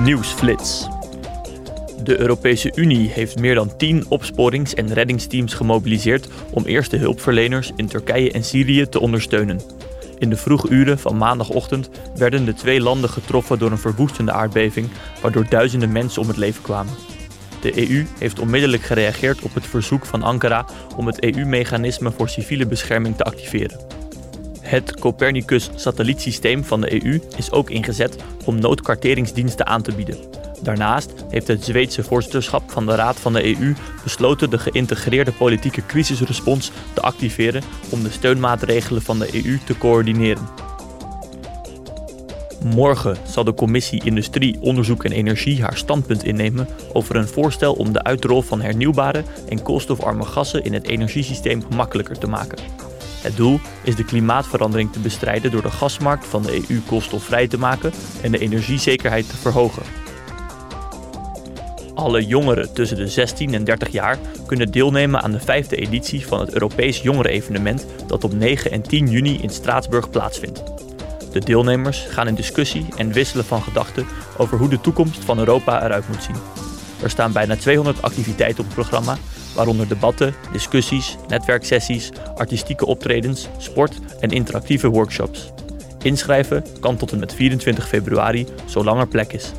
Nieuwsflits. De Europese Unie heeft meer dan 10 opsporings- en reddingsteams gemobiliseerd om eerste hulpverleners in Turkije en Syrië te ondersteunen. In de vroege uren van maandagochtend werden de twee landen getroffen door een verwoestende aardbeving, waardoor duizenden mensen om het leven kwamen. De EU heeft onmiddellijk gereageerd op het verzoek van Ankara om het EU-mechanisme voor civiele bescherming te activeren. Het Copernicus-satellietsysteem van de EU is ook ingezet om noodkarteringsdiensten aan te bieden. Daarnaast heeft het Zweedse voorzitterschap van de Raad van de EU besloten de geïntegreerde politieke crisisrespons te activeren om de steunmaatregelen van de EU te coördineren. Morgen zal de Commissie Industrie, Onderzoek en Energie haar standpunt innemen over een voorstel om de uitrol van hernieuwbare en koolstofarme gassen in het energiesysteem gemakkelijker te maken. Het doel is de klimaatverandering te bestrijden door de gasmarkt van de EU koolstofvrij te maken en de energiezekerheid te verhogen. Alle jongeren tussen de 16 en 30 jaar kunnen deelnemen aan de vijfde editie van het Europees Jongerenevenement dat op 9 en 10 juni in Straatsburg plaatsvindt. De deelnemers gaan in discussie en wisselen van gedachten over hoe de toekomst van Europa eruit moet zien. Er staan bijna 200 activiteiten op het programma, waaronder debatten, discussies, netwerksessies, artistieke optredens, sport en interactieve workshops. Inschrijven kan tot en met 24 februari, zolang er plek is.